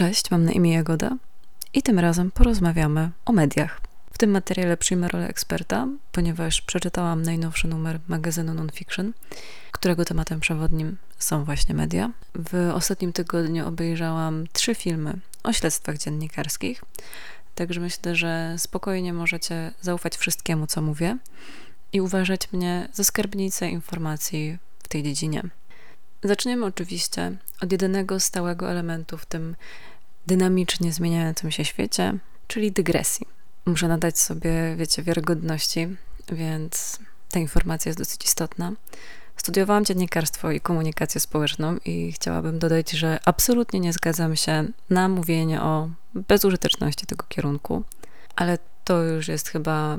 Cześć, mam na imię Jagoda i tym razem porozmawiamy o mediach. W tym materiale przyjmę rolę eksperta, ponieważ przeczytałam najnowszy numer magazynu Nonfiction, którego tematem przewodnim są właśnie media. W ostatnim tygodniu obejrzałam trzy filmy o śledztwach dziennikarskich, także myślę, że spokojnie możecie zaufać wszystkiemu, co mówię i uważać mnie za skarbnicę informacji w tej dziedzinie. Zaczniemy oczywiście od jedynego stałego elementu w tym dynamicznie zmieniającym się świecie, czyli dygresji. Muszę nadać sobie, wiecie, wiarygodności, więc ta informacja jest dosyć istotna. Studiowałam dziennikarstwo i komunikację społeczną i chciałabym dodać, że absolutnie nie zgadzam się na mówienie o bezużyteczności tego kierunku, ale to już jest chyba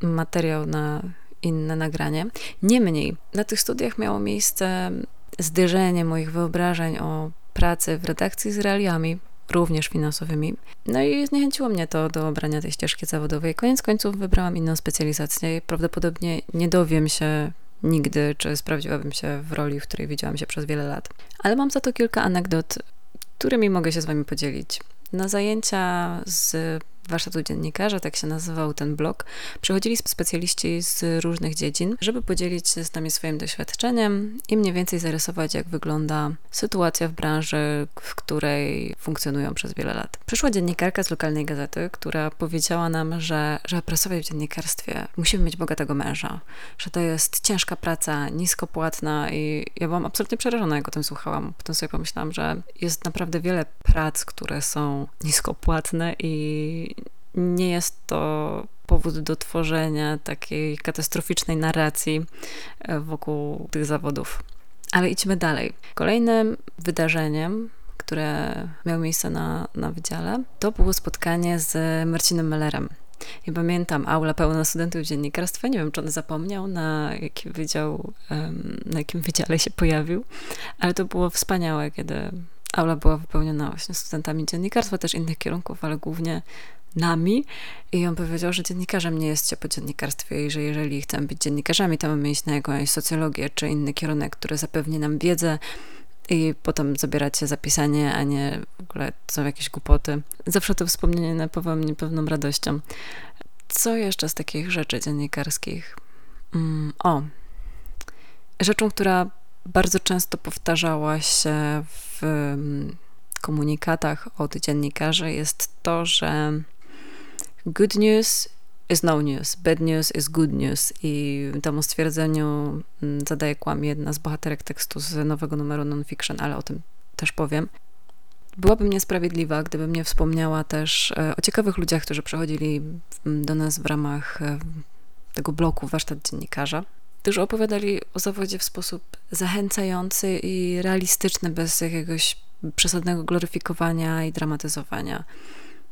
materiał na inne nagranie. Niemniej, na tych studiach miało miejsce zderzenie moich wyobrażeń o pracy w redakcji z realiami, również finansowymi. No i zniechęciło mnie to do obrania tej ścieżki zawodowej. Koniec końców wybrałam inną specjalizację i prawdopodobnie nie dowiem się nigdy, czy sprawdziłabym się w roli, w której widziałam się przez wiele lat. Ale mam za to kilka anegdot, którymi mogę się z Wami podzielić. Na zajęcia z warsztatu dziennikarza, tak się nazywał ten blog, przychodzili specjaliści z różnych dziedzin, żeby podzielić się z nami swoim doświadczeniem i mniej więcej zarysować, jak wygląda sytuacja w branży, w której funkcjonują przez wiele lat. Przyszła dziennikarka z lokalnej gazety, która powiedziała nam, że żeby pracować w dziennikarstwie, musimy mieć bogatego męża, że to jest ciężka praca, nisko płatna i ja byłam absolutnie przerażona, jak o tym słuchałam. Potem sobie pomyślałam, że jest naprawdę wiele prac, które są nisko płatne i nie jest to powód do tworzenia takiej katastroficznej narracji e, wokół tych zawodów. Ale idźmy dalej. Kolejnym wydarzeniem, które miało miejsce na, na wydziale, to było spotkanie z Marcinem Mellerem. Ja pamiętam aula pełna studentów dziennikarstwa. Nie wiem, czy on zapomniał, na jaki wydział, na jakim wydziale się pojawił, ale to było wspaniałe, kiedy aula była wypełniona właśnie studentami dziennikarstwa, też innych kierunków, ale głównie nami i on powiedział, że dziennikarzem nie jest się po dziennikarstwie i że jeżeli chcemy być dziennikarzami, to mamy iść na jakąś socjologię czy inny kierunek, który zapewni nam wiedzę i potem zabierać się za pisanie, a nie w ogóle są jakieś głupoty. Zawsze to wspomnienie napawa mnie pewną radością. Co jeszcze z takich rzeczy dziennikarskich? Mm, o, rzeczą, która bardzo często powtarzała się w mm, komunikatach od dziennikarzy jest to, że good news is no news, bad news is good news i temu stwierdzeniu mm, zadaje kłam jedna z bohaterek tekstu z nowego numeru nonfiction, ale o tym też powiem. Byłabym niesprawiedliwa, gdybym nie wspomniała też e, o ciekawych ludziach, którzy przychodzili do nas w ramach e, tego bloku warsztat dziennikarza, którzy opowiadali o zawodzie w sposób zachęcający i realistyczny, bez jakiegoś przesadnego gloryfikowania i dramatyzowania.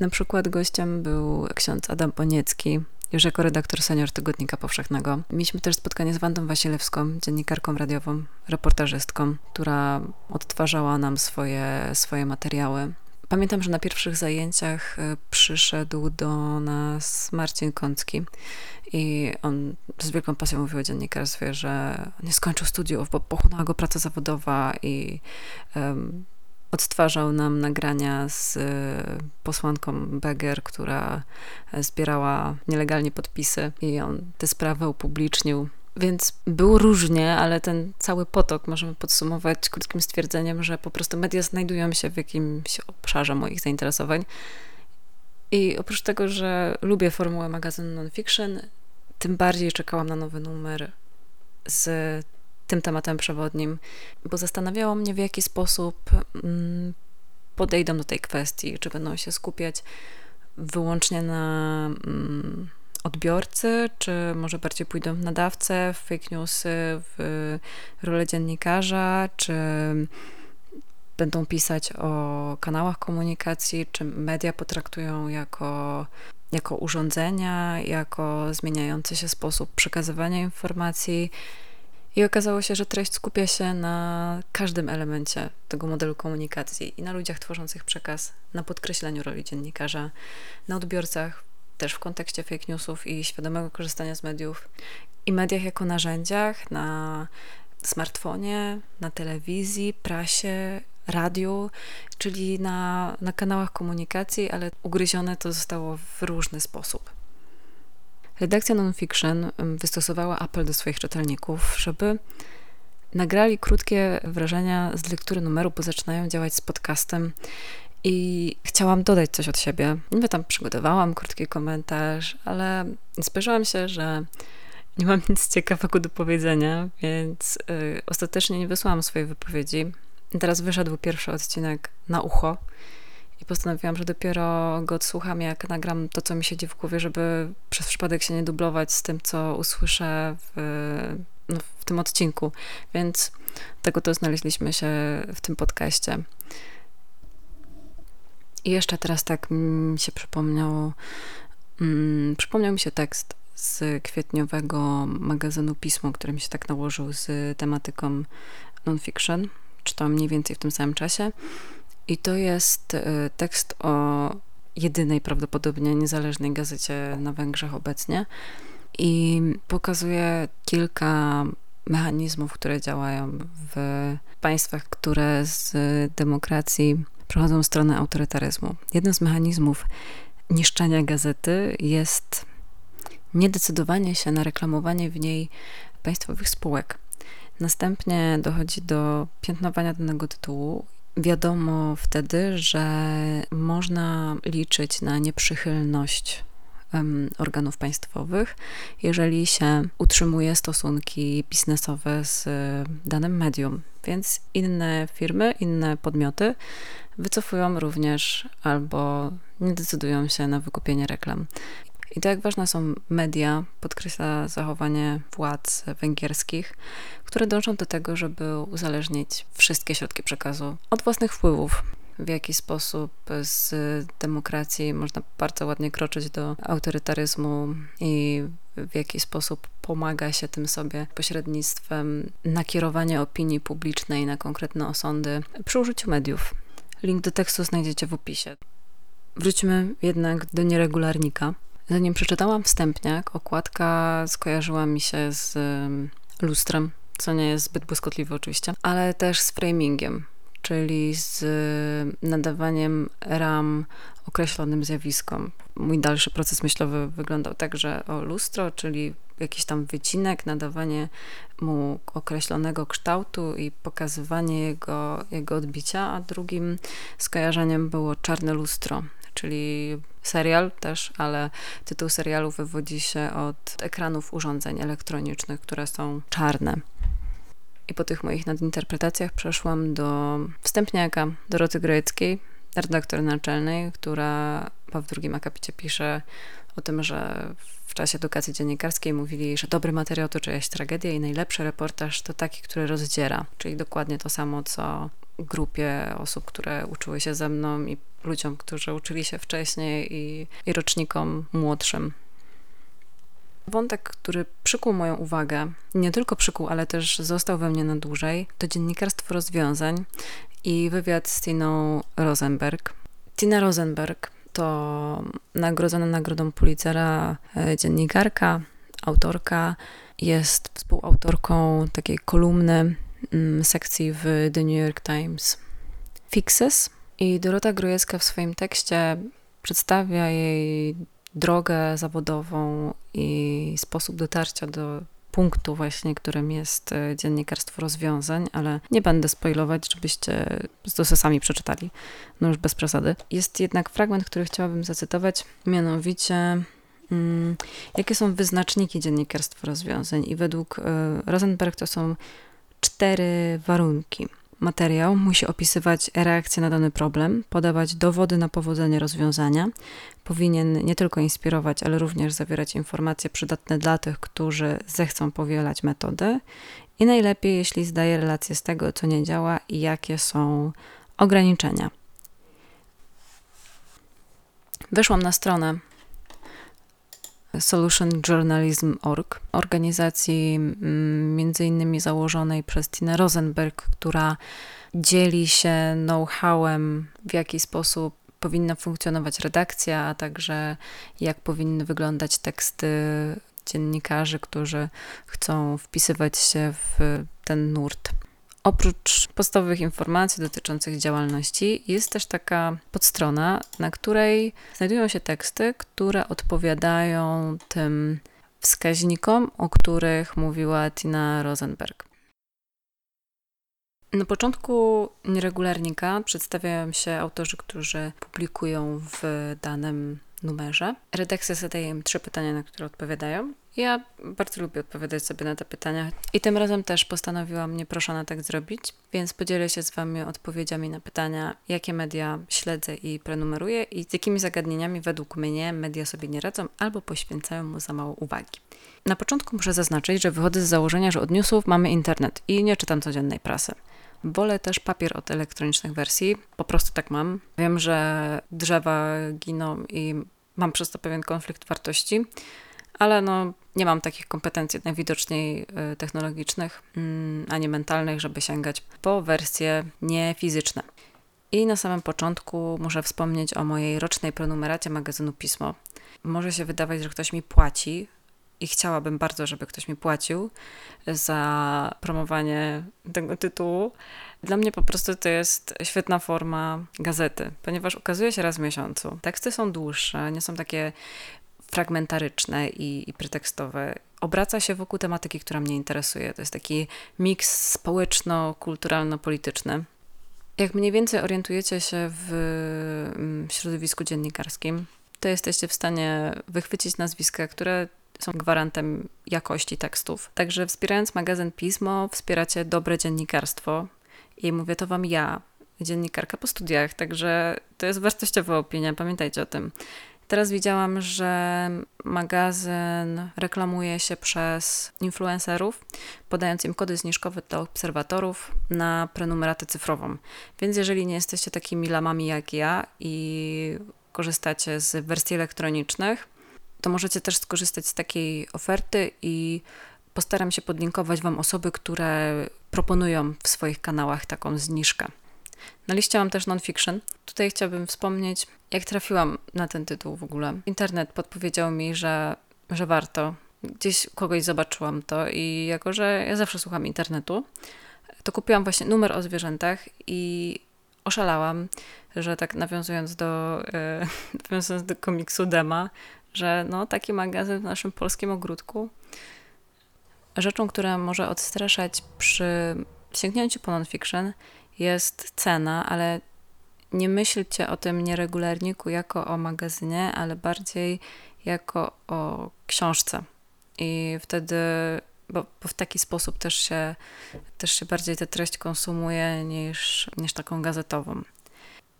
Na przykład gościem był ksiądz Adam Poniecki, już jako redaktor senior Tygodnika Powszechnego. Mieliśmy też spotkanie z Wandą Wasilewską, dziennikarką radiową, reportażystką, która odtwarzała nam swoje, swoje materiały. Pamiętam, że na pierwszych zajęciach e, przyszedł do nas Marcin Kącki i on z wielką pasją mówił o dziennikarstwie, że nie skończył studiów, bo pochłonęła go praca zawodowa i um, odtwarzał nam nagrania z e, posłanką Beger, która zbierała nielegalnie podpisy i on tę sprawę upublicznił. Więc było różnie, ale ten cały potok możemy podsumować krótkim stwierdzeniem, że po prostu media znajdują się w jakimś obszarze moich zainteresowań. I oprócz tego, że lubię formułę magazynu nonfiction, tym bardziej czekałam na nowy numer z tym tematem przewodnim, bo zastanawiało mnie, w jaki sposób mm, podejdą do tej kwestii, czy będą się skupiać wyłącznie na mm, odbiorcy, czy może bardziej pójdą w nadawcę, w fake newsy, w rolę dziennikarza, czy będą pisać o kanałach komunikacji, czy media potraktują jako, jako urządzenia, jako zmieniający się sposób przekazywania informacji. I okazało się, że treść skupia się na każdym elemencie tego modelu komunikacji i na ludziach tworzących przekaz, na podkreśleniu roli dziennikarza, na odbiorcach, też w kontekście fake newsów i świadomego korzystania z mediów i mediach jako narzędziach, na smartfonie, na telewizji, prasie, radiu, czyli na, na kanałach komunikacji, ale ugryzione to zostało w różny sposób. Redakcja Nonfiction wystosowała apel do swoich czytelników, żeby nagrali krótkie wrażenia z lektury numeru, bo zaczynają działać z podcastem i chciałam dodać coś od siebie. Niby tam przygotowałam krótki komentarz, ale spojrzałam się, że nie mam nic ciekawego do powiedzenia, więc yy, ostatecznie nie wysłałam swojej wypowiedzi. Teraz wyszedł pierwszy odcinek na ucho i postanowiłam, że dopiero go odsłucham, jak nagram to, co mi siedzi w głowie, żeby przez przypadek się nie dublować z tym, co usłyszę w, no, w tym odcinku. Więc tego to znaleźliśmy się w tym podcaście. I jeszcze teraz tak mi się przypomniał, mm, przypomniał mi się tekst z kwietniowego magazynu Pismo, który mi się tak nałożył z tematyką non-fiction. Czytałam mniej więcej w tym samym czasie. I to jest y, tekst o jedynej prawdopodobnie niezależnej gazecie na Węgrzech obecnie. I pokazuje kilka mechanizmów, które działają w państwach, które z demokracji przechodzą w stronę autorytaryzmu. Jednym z mechanizmów niszczenia gazety jest niedecydowanie się na reklamowanie w niej państwowych spółek. Następnie dochodzi do piętnowania danego tytułu. Wiadomo wtedy, że można liczyć na nieprzychylność organów państwowych, jeżeli się utrzymuje stosunki biznesowe z danym medium. Więc inne firmy, inne podmioty wycofują również albo nie decydują się na wykupienie reklam. I to, jak ważne są media, podkreśla zachowanie władz węgierskich, które dążą do tego, żeby uzależnić wszystkie środki przekazu od własnych wpływów. W jaki sposób z demokracji można bardzo ładnie kroczyć do autorytaryzmu i w jaki sposób pomaga się tym sobie pośrednictwem nakierowania opinii publicznej na konkretne osądy przy użyciu mediów. Link do tekstu znajdziecie w opisie. Wróćmy jednak do nieregularnika. Zanim przeczytałam wstępniak, okładka skojarzyła mi się z lustrem, co nie jest zbyt błyskotliwe oczywiście, ale też z framingiem, czyli z nadawaniem ram określonym zjawiskom. Mój dalszy proces myślowy wyglądał tak, że o lustro, czyli jakiś tam wycinek, nadawanie mu określonego kształtu i pokazywanie jego, jego odbicia, a drugim skojarzeniem było czarne lustro, czyli serial też, ale tytuł serialu wywodzi się od ekranów urządzeń elektronicznych, które są czarne. I po tych moich nadinterpretacjach przeszłam do wstępniaka Doroty Greckiej, redaktor naczelnej, która w drugim akapicie pisze o tym, że w czasie edukacji dziennikarskiej mówili, że dobry materiał to czyjaś tragedia i najlepszy reportaż to taki, który rozdziera. Czyli dokładnie to samo, co grupie osób, które uczyły się ze mną i ludziom, którzy uczyli się wcześniej i, i rocznikom młodszym. Wątek, który przykuł moją uwagę, nie tylko przykuł, ale też został we mnie na dłużej, to dziennikarstwo rozwiązań i wywiad z Tiną Rosenberg. Tina Rosenberg to nagrodzona nagrodą Pulitzera e, dziennikarka, autorka, jest współautorką takiej kolumny mm, sekcji w The New York Times Fixes i Dorota Grojecka w swoim tekście przedstawia jej drogę zawodową i sposób dotarcia do punktu właśnie, którym jest e, dziennikarstwo rozwiązań, ale nie będę spoilować, żebyście to sami przeczytali, no już bez przesady. Jest jednak fragment, który chciałabym zacytować, mianowicie mm, jakie są wyznaczniki dziennikarstwa rozwiązań i według y, Rosenberg to są cztery warunki. Materiał musi opisywać reakcję na dany problem, podawać dowody na powodzenie rozwiązania. Powinien nie tylko inspirować, ale również zawierać informacje przydatne dla tych, którzy zechcą powielać metodę. I najlepiej, jeśli zdaje relację z tego, co nie działa i jakie są ograniczenia. Weszłam na stronę solutionjournalism.org, organizacji mm, między innymi założonej przez Tina Rosenberg, która dzieli się know-howem, w jaki sposób powinna funkcjonować redakcja, a także jak powinny wyglądać teksty dziennikarzy, którzy chcą wpisywać się w ten nurt. Oprócz podstawowych informacji dotyczących działalności, jest też taka podstrona, na której znajdują się teksty, które odpowiadają tym wskaźnikom, o których mówiła Tina Rosenberg. Na początku nieregularnika przedstawiają się autorzy, którzy publikują w danym numerze. Redakcja zadaje im trzy pytania, na które odpowiadają. Ja bardzo lubię odpowiadać sobie na te pytania i tym razem też postanowiłam nieproszona tak zrobić, więc podzielę się z Wami odpowiedziami na pytania, jakie media śledzę i prenumeruję i z jakimi zagadnieniami według mnie media sobie nie radzą albo poświęcają mu za mało uwagi. Na początku muszę zaznaczyć, że wychodzę z założenia, że od newsów mamy internet i nie czytam codziennej prasy. Wolę też papier od elektronicznych wersji. Po prostu tak mam. Wiem, że drzewa giną i mam przez to pewien konflikt wartości, ale no, nie mam takich kompetencji najwidoczniej y, technologicznych mm, ani mentalnych, żeby sięgać po wersje niefizyczne. I na samym początku muszę wspomnieć o mojej rocznej prenumeracie magazynu Pismo. Może się wydawać, że ktoś mi płaci i chciałabym bardzo, żeby ktoś mi płacił za promowanie tego tytułu. Dla mnie po prostu to jest świetna forma gazety, ponieważ ukazuje się raz w miesiącu. Teksty są dłuższe, nie są takie fragmentaryczne i, i pretekstowe. Obraca się wokół tematyki, która mnie interesuje. To jest taki miks społeczno-kulturalno-polityczny. Jak mniej więcej orientujecie się w mm, środowisku dziennikarskim, to jesteście w stanie wychwycić nazwiska, które są gwarantem jakości tekstów. Także wspierając magazyn Pismo, wspieracie dobre dziennikarstwo. I mówię to wam ja, dziennikarka po studiach, także to jest wartościowa opinia, pamiętajcie o tym. Teraz widziałam, że magazyn reklamuje się przez influencerów, podając im kody zniżkowe dla obserwatorów na prenumeratę cyfrową. Więc jeżeli nie jesteście takimi lamami jak ja i korzystacie z wersji elektronicznych, to możecie też skorzystać z takiej oferty i postaram się podlinkować Wam osoby, które proponują w swoich kanałach taką zniżkę. Na liście mam też nonfiction. Tutaj chciałabym wspomnieć, jak trafiłam na ten tytuł w ogóle. Internet podpowiedział mi, że, że warto. Gdzieś kogoś zobaczyłam to i jako, że ja zawsze słucham internetu, to kupiłam właśnie numer o zwierzętach i oszalałam, że tak nawiązując do, e, nawiązując do komiksu Dema, że no, taki magazyn w naszym polskim ogródku rzeczą, która może odstraszać przy sięgnięciu po nonfiction jest cena, ale nie myślcie o tym nieregularniku jako o magazynie, ale bardziej jako o książce. I wtedy, bo, bo, w taki sposób też się, też się bardziej tę treść konsumuje niż, niż taką gazetową.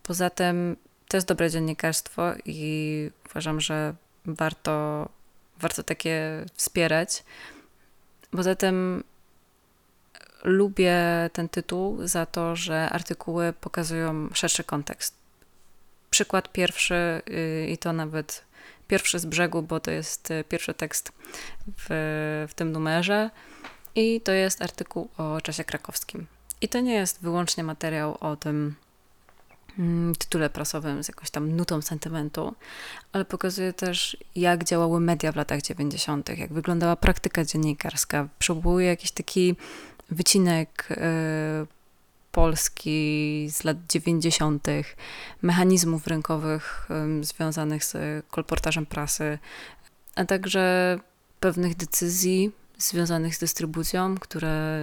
Poza tym to jest dobre dziennikarstwo i uważam, że warto, warto takie wspierać. Poza tym lubię ten tytuł za to, że artykuły pokazują szerszy kontekst. Przykład pierwszy, y, i to nawet pierwszy z brzegu, bo to jest y, pierwszy tekst w, w tym numerze, i to jest artykuł o czasie krakowskim. I to nie jest wyłącznie materiał o tym, tytule prasowym z jakąś tam nutą sentymentu, ale pokazuje też, jak działały media w latach 90., jak wyglądała praktyka dziennikarska. Przywołuje jakiś taki wycinek y, Polski z lat 90., mechanizmów rynkowych y, związanych z kolportażem prasy, a także pewnych decyzji związanych z dystrybucją, które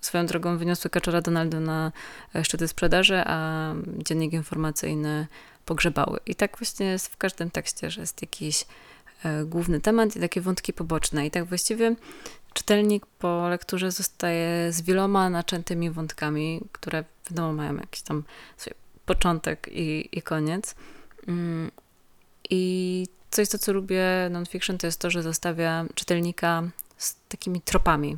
Swoją drogą wyniosły kaczora Donaldo na e, szczyty sprzedaży, a dziennik informacyjny pogrzebały. I tak właśnie jest w każdym tekście, że jest jakiś e, główny temat i takie wątki poboczne. I tak właściwie czytelnik po lekturze zostaje z wieloma naczętymi wątkami, które wiadomo mają jakiś tam początek i, i koniec. Mm, I coś, to co lubię nonfiction, to jest to, że zostawia czytelnika z takimi tropami,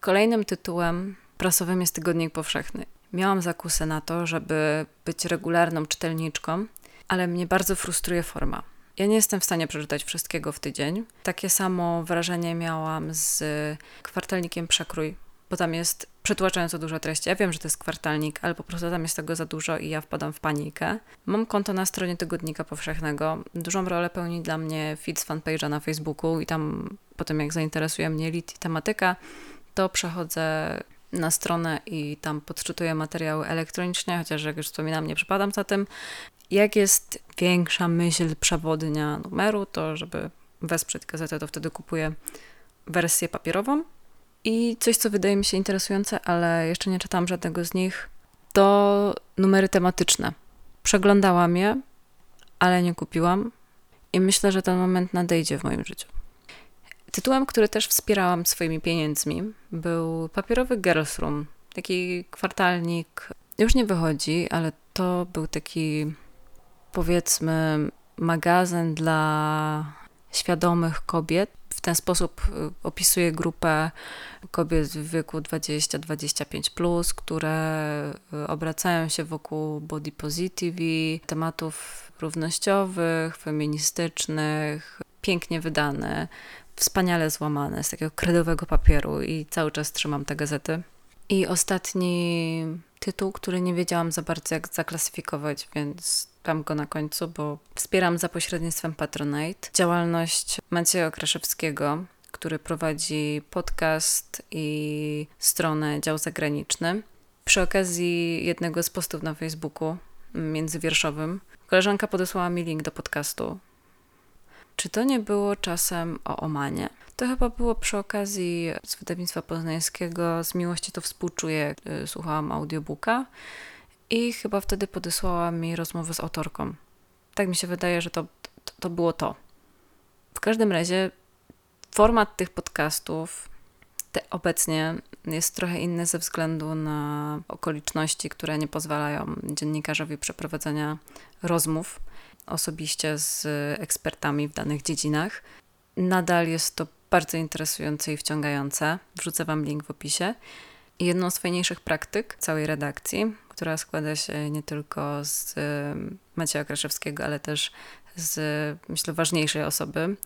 Kolejnym tytułem prasowym jest Tygodnik Powszechny. Miałam zakusy na to, żeby być regularną czytelniczką, ale mnie bardzo frustruje forma. Ja nie jestem w stanie przeczytać wszystkiego w tydzień. Takie samo wrażenie miałam z kwartalnikiem Przekrój, bo tam jest przytłaczająco dużo treści. Ja wiem, że to jest kwartalnik, ale po prostu tam jest tego za dużo i ja wpadam w panikę. Mam konto na stronie Tygodnika Powszechnego. Dużą rolę pełni dla mnie feed z fanpage'a na Facebooku i tam potem jak zainteresuje mnie lit i tematyka, to przechodzę na stronę i tam podczytuję materiały elektronicznie, chociaż jak już wspominam, nie przypadam za tym. Jak jest większa myśl przewodnia numeru, to żeby wesprzeć gazetę, to wtedy kupuję wersję papierową. I coś, co wydaje mi się interesujące, ale jeszcze nie czytałam żadnego z nich, to numery tematyczne. Przeglądałam je, ale nie kupiłam i myślę, że ten moment nadejdzie w moim życiu. Tytułem, który też wspierałam swoimi pieniędzmi, był papierowy Girls Room. Taki kwartalnik, już nie wychodzi, ale to był taki, powiedzmy, magazyn dla świadomych kobiet. W ten sposób y, opisuje grupę kobiet w wieku 20-25, które y, obracają się wokół body positive, tematów równościowych, feministycznych, pięknie wydane, wspaniale złamane z takiego kredowego papieru i cały czas trzymam te gazety. I ostatni tytuł, który nie wiedziałam za bardzo jak zaklasyfikować, więc dam go na końcu, bo wspieram za pośrednictwem Patronite działalność Macieja Kraszewskiego, który prowadzi podcast i stronę Dział Zagraniczny. Przy okazji jednego z postów na Facebooku międzywierszowym koleżanka podesłała mi link do podcastu. Czy to nie było czasem o Omanie? To chyba było przy okazji z wydawnictwa poznańskiego Z miłości to współczuję. Y, słuchałam audiobooka i chyba wtedy podesłała mi rozmowę z autorką. Tak mi się wydaje, że to, to, to było to. W każdym razie format tych podcastów obecnie jest trochę inny ze względu na okoliczności, które nie pozwalają dziennikarzowi przeprowadzenia rozmów osobiście z ekspertami w danych dziedzinach. Nadal jest to bardzo interesujące i wciągające. Wrzucę Wam link w opisie. Jedną z fajniejszych praktyk całej redakcji, która składa się nie tylko z Macieja Kraszewskiego, ale też z, myślę, ważniejszej osoby,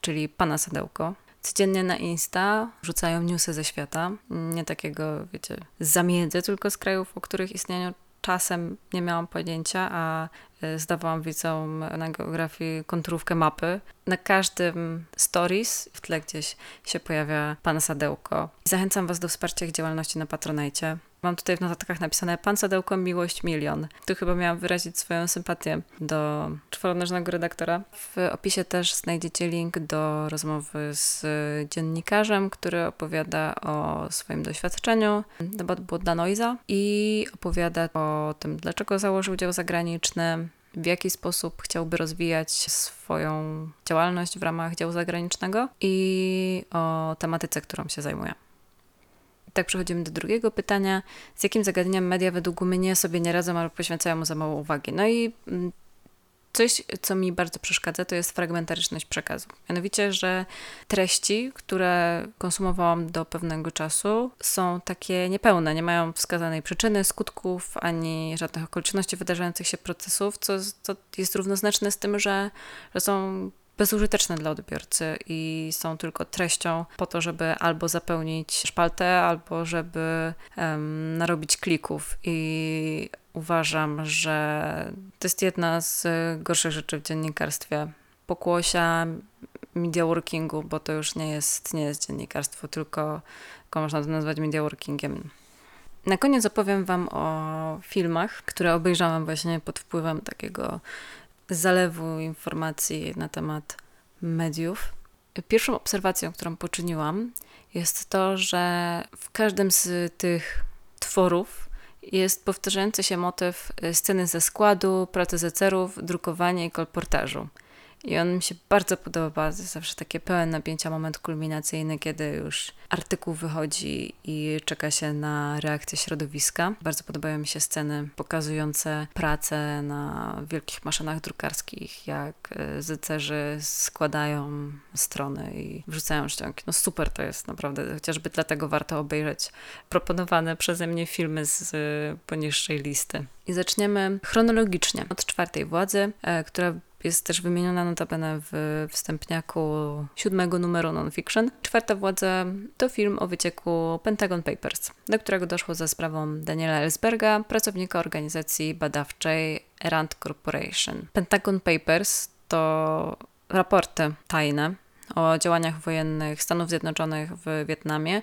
czyli pana Sadełko. Codziennie na Insta rzucają newsy ze świata, nie takiego, wiecie, z zamiedzy, tylko z krajów, o których istnieniu czasem nie miałam pojęcia, a zdawałam widzom na geografii konturówkę mapy. Na każdym stories w tle gdzieś się pojawia pan Sadełko. Zachęcam Was do wsparcia ich działalności na Patronajcie. Mam tutaj w notatkach napisane Pan Sadełko, miłość milion. Tu chyba miałam wyrazić swoją sympatię do czworonożnego redaktora. W opisie też znajdziecie link do rozmowy z dziennikarzem, który opowiada o swoim doświadczeniu. Debat było dla Noiza i opowiada o tym, dlaczego założył dział zagraniczny, w jaki sposób chciałby rozwijać swoją działalność w ramach działu zagranicznego i o tematyce, którą się zajmuje tak przechodzimy do drugiego pytania. Z jakim zagadnieniem media według mnie sobie nie radzą albo poświęcają mu za mało uwagi? No i mm, coś, co mi bardzo przeszkadza, to jest fragmentaryczność przekazu. Mianowicie, że treści, które konsumowałam do pewnego czasu, są takie niepełne, nie mają wskazanej przyczyny, skutków, ani żadnych okoliczności wydarzających się procesów, co, co jest równoznaczne z tym, że, że są bezużyteczne dla odbiorcy i są tylko treścią po to, żeby albo zapełnić szpaltę, albo żeby um, narobić klików. I uważam, że to jest jedna z gorszych rzeczy w dziennikarstwie. Pokłosia media workingu, bo to już nie jest, nie jest dziennikarstwo, tylko, tylko można to nazwać media workingiem. Na koniec opowiem Wam o filmach, które obejrzałam właśnie pod wpływem takiego zalewu informacji na temat mediów. Pierwszą obserwacją, którą poczyniłam, jest to, że w każdym z tych tworów jest powtarzający się motyw sceny ze składu, pracy zecerów, drukowania i kolportażu. I on mi się bardzo podoba. To jest zawsze takie pełen napięcia moment kulminacyjny, kiedy już artykuł wychodzi i czeka się na reakcję środowiska. Bardzo podobają mi się sceny pokazujące pracę na wielkich maszynach drukarskich, jak e, zycerzy składają strony i wrzucają ściągi. No super to jest naprawdę, chociażby dlatego warto obejrzeć proponowane przeze mnie filmy z e, poniższej listy. I zaczniemy chronologicznie od czwartej władzy, e, która jest też wymieniona notabene w wstępniaku siódmego numeru Nonfiction. Czwarta władza to film o wycieku Pentagon Papers, do którego doszło za sprawą Daniela Ellsberga, pracownika organizacji badawczej Rand Corporation. Pentagon Papers to raporty tajne o działaniach wojennych Stanów Zjednoczonych w Wietnamie.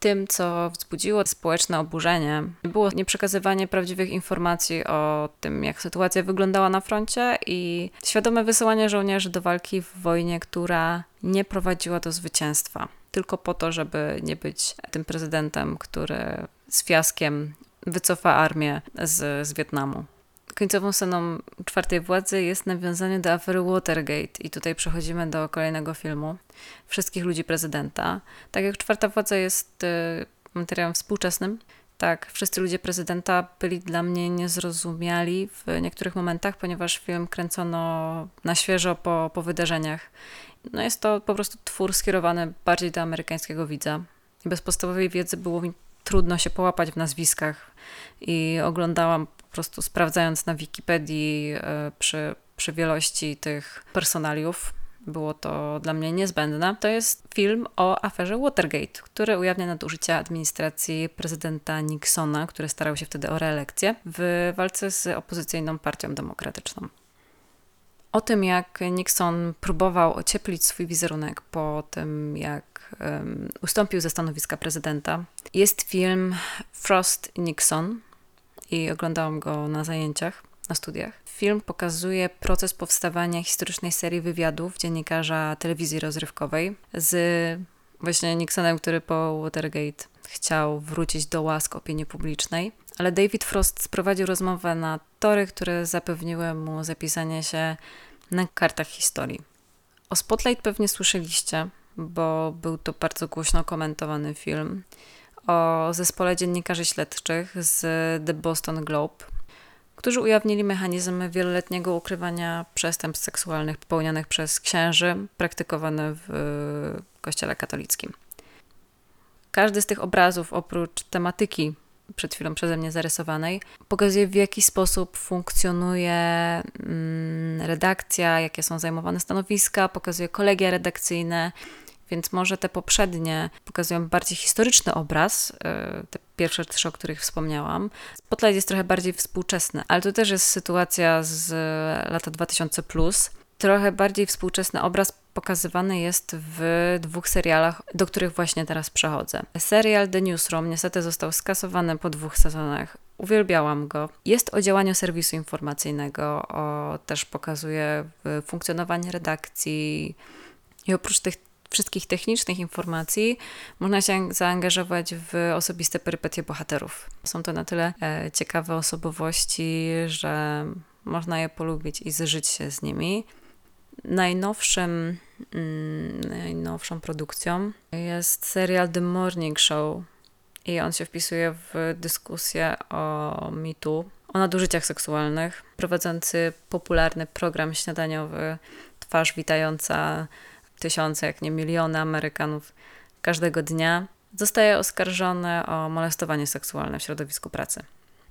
Tym, co wzbudziło społeczne oburzenie, było nieprzekazywanie prawdziwych informacji o tym, jak sytuacja wyglądała na froncie i świadome wysyłanie żołnierzy do walki w wojnie, która nie prowadziła do zwycięstwa, tylko po to, żeby nie być tym prezydentem, który z fiaskiem wycofa armię z, z Wietnamu. Końcową sceną czwartej władzy jest nawiązanie do afery Watergate i tutaj przechodzimy do kolejnego filmu Wszystkich ludzi prezydenta. Tak jak czwarta władza jest y, materiałem współczesnym, tak, wszyscy ludzie prezydenta byli dla mnie niezrozumiali w niektórych momentach, ponieważ film kręcono na świeżo po, po wydarzeniach. No jest to po prostu twór skierowany bardziej do amerykańskiego widza. Bez podstawowej wiedzy było mi trudno się połapać w nazwiskach i oglądałam po prostu sprawdzając na Wikipedii e, przy, przy wielości tych personaliów. Było to dla mnie niezbędne. To jest film o aferze Watergate, który ujawnia nadużycia administracji prezydenta Nixona, który starał się wtedy o reelekcję w walce z opozycyjną partią demokratyczną. O tym, jak Nixon próbował ocieplić swój wizerunek po tym, jak um, ustąpił ze stanowiska prezydenta, jest film Frost Nixon i oglądałam go na zajęciach, na studiach. Film pokazuje proces powstawania historycznej serii wywiadów dziennikarza telewizji rozrywkowej z właśnie Nixonem, który po Watergate chciał wrócić do łask opinii publicznej. Ale David Frost sprowadził rozmowę na tory, które zapewniły mu zapisanie się na kartach historii. O Spotlight pewnie słyszeliście, bo był to bardzo głośno komentowany film o zespole dziennikarzy śledczych z The Boston Globe, którzy ujawnili mechanizm wieloletniego ukrywania przestępstw seksualnych popełnianych przez księży, praktykowane w Kościele katolickim. Każdy z tych obrazów, oprócz tematyki przed chwilą przeze mnie zarysowanej, pokazuje w jaki sposób funkcjonuje mm, redakcja, jakie są zajmowane stanowiska, pokazuje kolegia redakcyjne, więc może te poprzednie pokazują bardziej historyczny obraz, e, te pierwsze trzy, o których wspomniałam. Spotlight jest trochę bardziej współczesny, ale to też jest sytuacja z lata 2000. Plus. Trochę bardziej współczesny obraz pokazywany jest w dwóch serialach, do których właśnie teraz przechodzę. Serial The Newsroom niestety został skasowany po dwóch sezonach. Uwielbiałam go. Jest o działaniu serwisu informacyjnego, o, też pokazuje funkcjonowanie redakcji i oprócz tych wszystkich technicznych informacji można się zaangażować w osobiste perypetie bohaterów. Są to na tyle e, ciekawe osobowości, że można je polubić i zżyć się z nimi. Najnowszym, mm, najnowszą produkcją jest serial The Morning Show i on się wpisuje w dyskusję o mitu, o nadużyciach seksualnych. Prowadzący popularny program śniadaniowy Twarz Witająca tysiące, jak nie miliony Amerykanów każdego dnia zostaje oskarżony o molestowanie seksualne w środowisku pracy.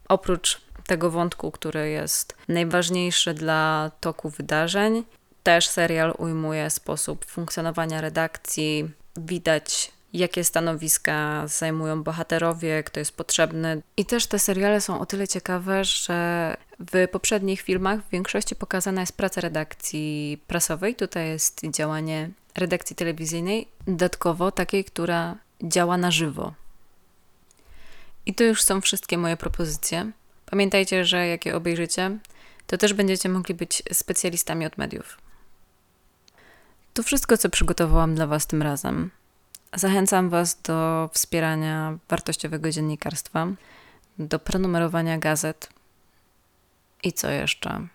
Oprócz tego wątku, który jest najważniejszy dla toku wydarzeń, też serial ujmuje sposób funkcjonowania redakcji. Widać, jakie stanowiska zajmują bohaterowie, kto jest potrzebny. I też te seriale są o tyle ciekawe, że w poprzednich filmach w większości pokazana jest praca redakcji prasowej. Tutaj jest działanie redakcji telewizyjnej, dodatkowo takiej, która działa na żywo. I to już są wszystkie moje propozycje. Pamiętajcie, że jak je obejrzycie, to też będziecie mogli być specjalistami od mediów. To wszystko, co przygotowałam dla Was tym razem. Zachęcam Was do wspierania wartościowego dziennikarstwa, do prenumerowania gazet i co jeszcze.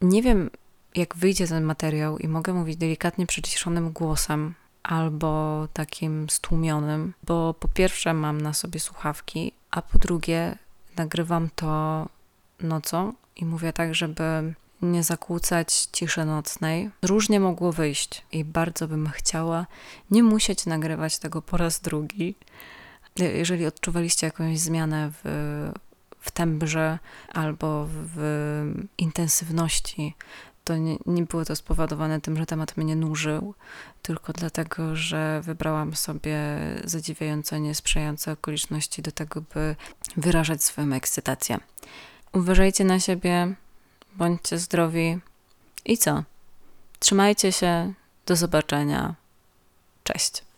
Nie wiem, jak wyjdzie ten materiał i mogę mówić delikatnie przyciszonym głosem albo takim stłumionym, bo po pierwsze mam na sobie słuchawki, a po drugie nagrywam to nocą i mówię tak, żeby nie zakłócać ciszy nocnej. Różnie mogło wyjść i bardzo bym chciała nie musieć nagrywać tego po raz drugi. Jeżeli odczuwaliście jakąś zmianę w, w tembrze albo w intensywności, to nie, nie było to spowodowane tym, że temat mnie nużył, tylko dlatego, że wybrałam sobie zadziwiająco niesprzyjające okoliczności do tego, by wyrażać swoją ekscytację. Uważajcie na siebie, bądźcie zdrowi i co? Trzymajcie się Do zobaczenia. Cześć.